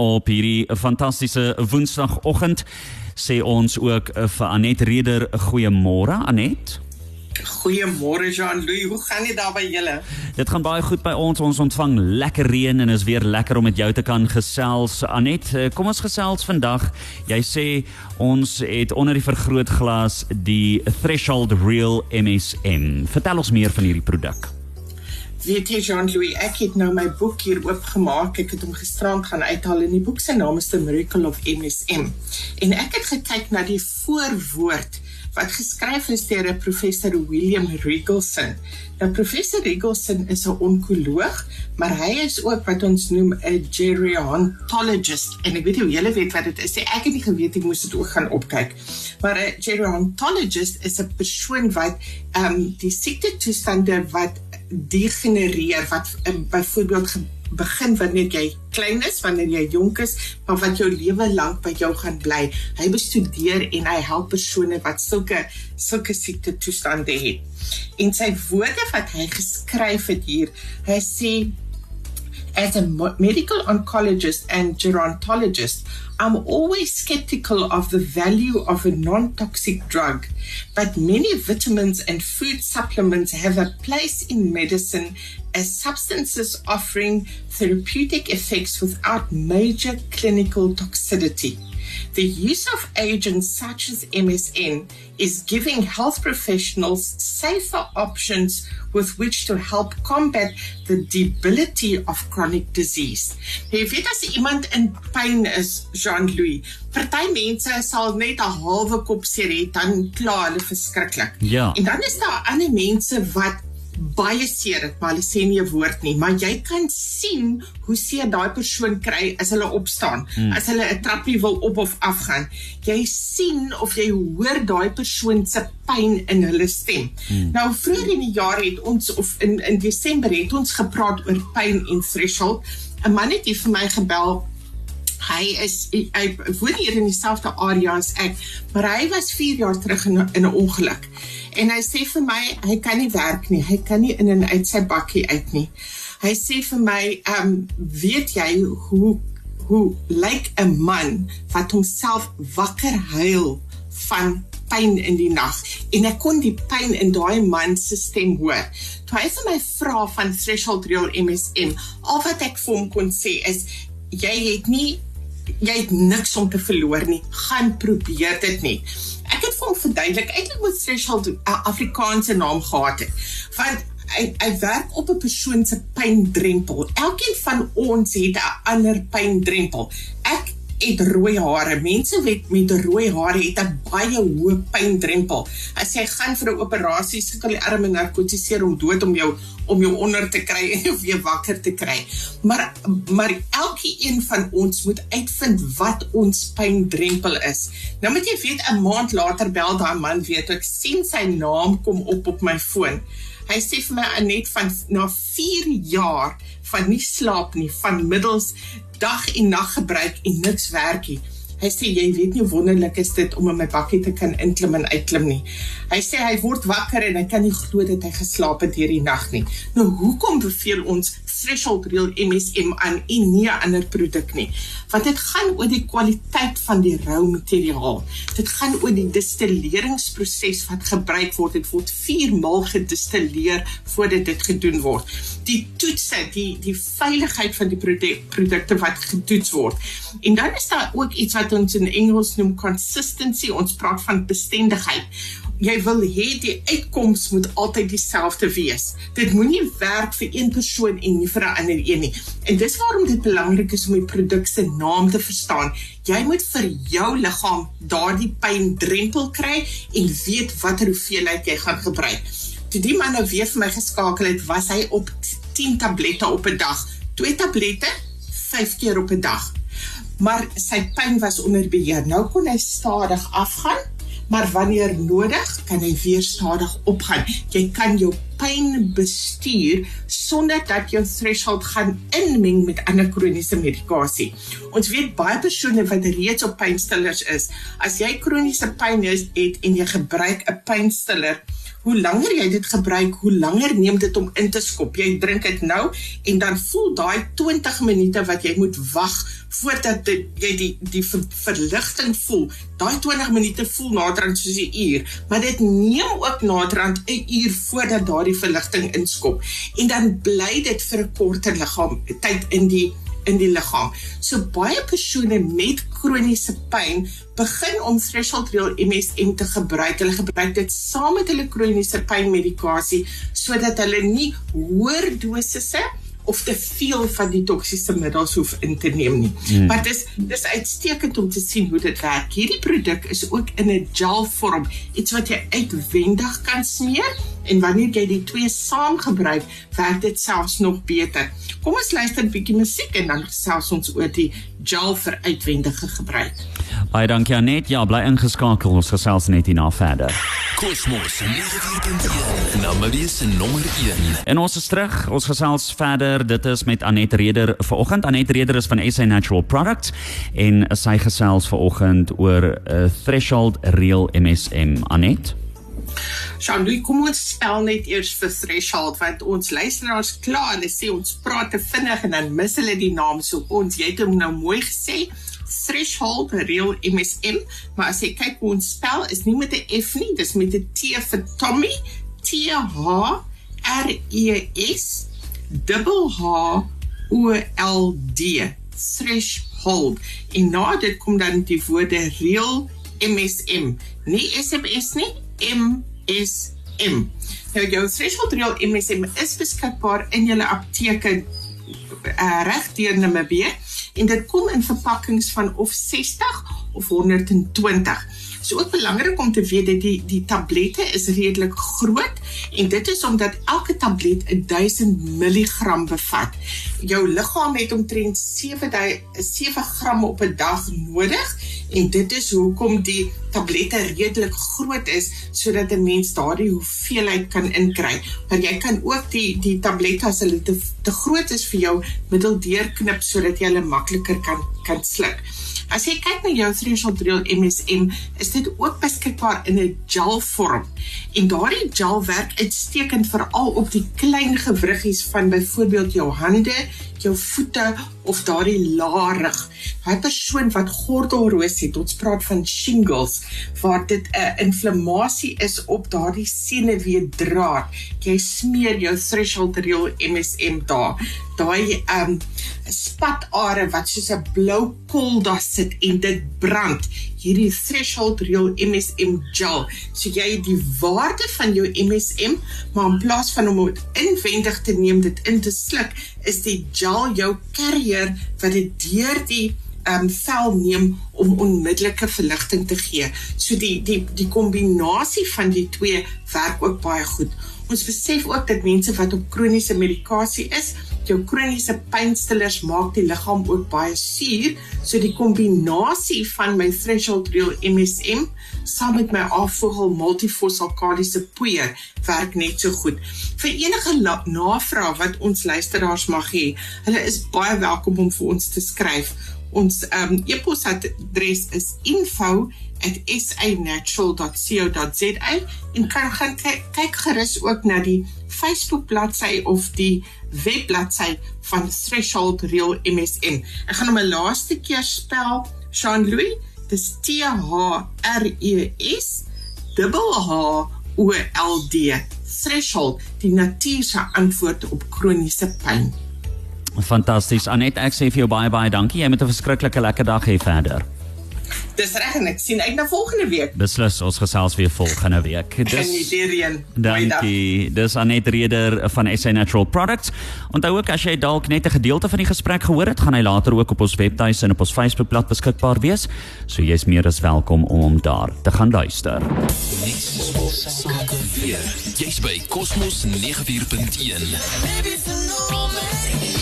op hierdie fantastiese Woensdagoggend. Sê ons ook eh, vir Anet Reder goeiemôre Anet. Goeiemôre Jean-Louis, hoe gaan dit daar by julle? Dit gaan baie goed by ons. Ons ontvang lekker reën en is weer lekker om met jou te kan gesels. Anet, eh, kom ons gesels vandag. Jy sê ons het onder die vergrootglas die Threshold Real MSM. Vertel ons meer van hierdie produk. Weet jy Jean-Louis, ek het nou my boek hier oopgemaak. Ek het hom gisterand gaan uithaal en die boek se naam is The Miracle of MSM. En ek het gekyk na die voorwoord wat geskryf is deur professor William Rigelson. Nou professor Rigelson is 'n onkoloog, maar hy is ook wat ons noem 'n gerontologist. En ek weet nie hoe julle weet wat dit is nie. Ek het nie geweet ek moes dit ook gaan opkyk. Maar 'n gerontologist is 'n persoon wat ehm um, die siekte toestande wat degenereer wat um, byvoorbeeld begin wanneer jy klein is, wanneer jy jonk is, maar wat jou lewe lank by jou gaan bly. Hy bestudeer en hy help persone wat sulke sulke siekte toestande het. En sy woorde wat hy geskryf het hier, hy sê as a medical oncologist and gerontologist, I'm always skeptical of the value of a non toxic drug, but many vitamins and food supplements have a place in medicine as substances offering therapeutic effects without major clinical toxicity. The use of agents such as MSN is giving health professionals safer options with which to help combat the debility of chronic disease. Jy weet as iemand in pyn is, Jean-Louis, party mense sal net 'n halwe kop seer hê dan kla hulle verskriklik. Ja. En dan is daar ander mense wat baie seer het, maar hulle sê nie 'n woord nie, maar jy kan sien hoe seer daai persoon kry as hulle opstaan, hmm. as hulle 'n trappie wil op of af gaan. Jy sien of jy hoor daai persoon se pyn in hulle stem. Hmm. Nou vroeër in die jaar het ons of in in Desember het ons gepraat oor pyn en threshold. 'n Man het vir my gebel Hy is hy woon hier in dieselfde area as ek, maar hy was 4 jaar terug in 'n ongeluk. En hy sê vir my hy kan nie werk nie. Hy kan nie in en uit sy bakkie uit nie. Hy sê vir my, "Ehm, um, weet jy hoe hoe lyk 'n man wat homself wakker huil van pyn in die nag?" En ek kon die pyn in daai man se stem hoor. Toe hy vir my vra van threshold real MSM, al wat ek vir hom kon sê is, "Jy het nie jy het niks om te verloor nie. Gaan probeer dit net." ek het vir hom verduidelik eintlik moet threshold 'n Afrikaanse naam gehad het want hy hy werk op 'n persoon se pyndrempel elkeen van ons het 'n ander pyndrempel ek het rooi hare. Mense met met rooi hare het 'n baie hoë pyndrempel. As jy gaan vir 'n operasie, sukkel die arme narkotiseer om dood om jou om jou onder te kry en of weer wakker te kry. Maar maar elkeen van ons moet uitvind wat ons pyndrempel is. Nou moet jy weet 'n maand later bel daai man weer toe ek sien sy naam kom op op my foon. Hy sê vir my net van na 4 jaar van nie slaap nie, van middels dag en nag gebruik en niks werk nie. Hy sê jy weet nie wonderlik is dit om in my bakkie te kan inklim en uitklim nie. Hy sê hy word wakker en hy kan nie glo dat hy geslaap het hierdie nag nie. Nou hoekom beveel ons threshold real MSM aan en nie 'n ander produk nie? Want dit gaan oor die kwaliteit van die rou materiaal. Dit gaan oor die distilleringsproses wat gebruik word. Dit word 4 maal gedistilleer voordat dit gedoen word. Die toetse, die die veiligheid van die produk, produkte wat getoets word. En dan is daar ook iets wat ons in Engels noem consistency. Ons praat van bestendigheid jy wil hê die uitkoms moet altyd dieselfde wees. Dit moenie werk vir een persoon en nie vir 'n ander een nie. En dis waarom dit belangrik is om die produk se naam te verstaan. Jy moet vir jou liggaam daardie pyn drempel kry en weet watter hoeveelheid jy gaan gebruik. Toe die man nou weer vir my geskakel het, was hy op 10 tablette op 'n dag. Twee tablette 5 keer op 'n dag. Maar sy pyn was onder beheer. Nou kon hy stadig afgaan maar wanneer nodig kan hy weer stadig opgaan. Jy kan jou pyn bestuur sonder dat jou threshold gaan inmeng met ander kroniese medikasie. Ons weet baie persone wat reeds op pynstillers is. As jy kroniese pyn het en jy gebruik 'n pynstiller hoe langer jy dit gebruik, hoe langer neem dit om in te skop. Jy drink dit nou en dan voel daai 20 minute wat jy moet wag voordat dit, jy die die ver, verligting voel. Daai 20 minute voel naderhand soos 'n uur, maar dit neem ook naderhand 'n uur voordat daardie verligting inskop. En dan bly dit vir 'n korter liggaam tyd in die in die liggaam. So baie persone met kroniese pyn begin om threshold real MSM te gebruik. Hulle gebruik dit saam met hulle kroniese pynmedikasie sodat hulle nie hoër dosisse of te veel van die toksiese middels hoef in te neem nie. Hmm. Maar dis dis uitstekend om te sien hoe dit werk. Hierdie produk is ook in 'n gel vorm, iets wat jy uitwendig kan smeer en wanneer jy die twee saam gebruik, werk dit selfs nog beter. Kom ons luister 'n bietjie musiek en dan gesels ons oor die gel vir uitwendige gebruik. Baie dankie Anet. Ja, bly ingeskakel. Ons gesels net hierna verder. Kosmos 94.1 Namarie se nommer 1. En ons is terug. Ons gesels verder. Dit is met Anet Reder vanoggend. Anet Reder is van SA Natural Products en sy gesels vanoggend oor 'n uh, eh, threshold real MSM. Anet Jean-Louis, kom ons spel net eers vir threshold want ons luisteraars klaar, hulle sê ons praat te vinnig en dan mis hulle die naam so ons jy het hom nou mooi gesê threshold real MSM, maar as jy kyk hoe ons spel is nie met 'n F nie, dis met 'n T vir Tommy, T H R E S double H O L D threshold. En na dit kom dan die woorde real MSM, nie SMS nie, MSM. Nou jou threshold real MSM is beskikbaar in julle apteke uh, reg deur Namibië en dit kom in verpakkings van of 60 of 120. So ook belangrik om te weet dat die die tablette is redelik groot en dit is omdat elke tablet 1000 mg bevat. Jou liggaam het omtrent 7 7 gram op 'n dag nodig en dit is hoekom die tablette redelik groot is sodat 'n mens daardie hoeveelheid kan inkry. Maar jy kan ook die die tablette as hulle te, te groot is vir jou middeldeur knip sodat jy hulle makliker kan kan sluk. As jy kyk na jou threshold real MSM, is dit ook beskikbaar in 'n gel vorm. En daardie gel werk uitstekend veral op die klein gewriggies van byvoorbeeld jou hande, jou voete of daardie laarig. 'n Persoon wat gordelroos het, ons praat van shingles, waar dit 'n inflammasie is op daardie senuweedraad. Jy smeer jou threshold real MSM daar. Daai um spatare wat soos 'n blou kol daar sit en dit brand. Hierdie threshold real MSM gel. So jy het die waarde van jou MSM, maar in plaas van om dit inwendig te neem, dit in te sluk, is die gel jou carrier wat dit deur die ehm um, vel neem om onmiddellike verligting te gee. So die die die kombinasie van die twee werk ook baie goed. Ons besef ook dat mense wat op kroniese medikasie is, jou kroniese pynstillers maak die liggaam ook baie suur, so die kombinasie van my threshold real MSM saam met my afvogel multifossalkaliese poeier werk net so goed. Vir enige navraag wat ons luisteraars mag hê, hulle is baie welkom om vir ons te skryf. Ons um, e-posadres is info@ @sanatural.co.za en kan gaan kyk gerus ook na die Facebook bladsy of die webbladsy van Threshold Real MSM. Ek gaan hom 'n laaste keer spel, Jean-Louis, dis T H R E S H O L D. Threshold, die natuur se antwoord op kroniese pyn. Fantasties. Anet, ek sê vir jou baie baie dankie. Jy moet 'n verskriklike lekker dag hê verder. Dis reg en ek sien uit na volgende week. Beslis, ons gesels weer volgende week. Dis Geniet Dankie. Dis Anet Reder van SA Natural Products. Onthou ook as jy dalk net 'n gedeelte van die gesprek gehoor het, gaan hy later ook op ons webtuis en op ons Facebookblad beskikbaar wees. So jy's meer as welkom om hom daar te gaan luister. Jy's by Cosmos 94.1. Baby,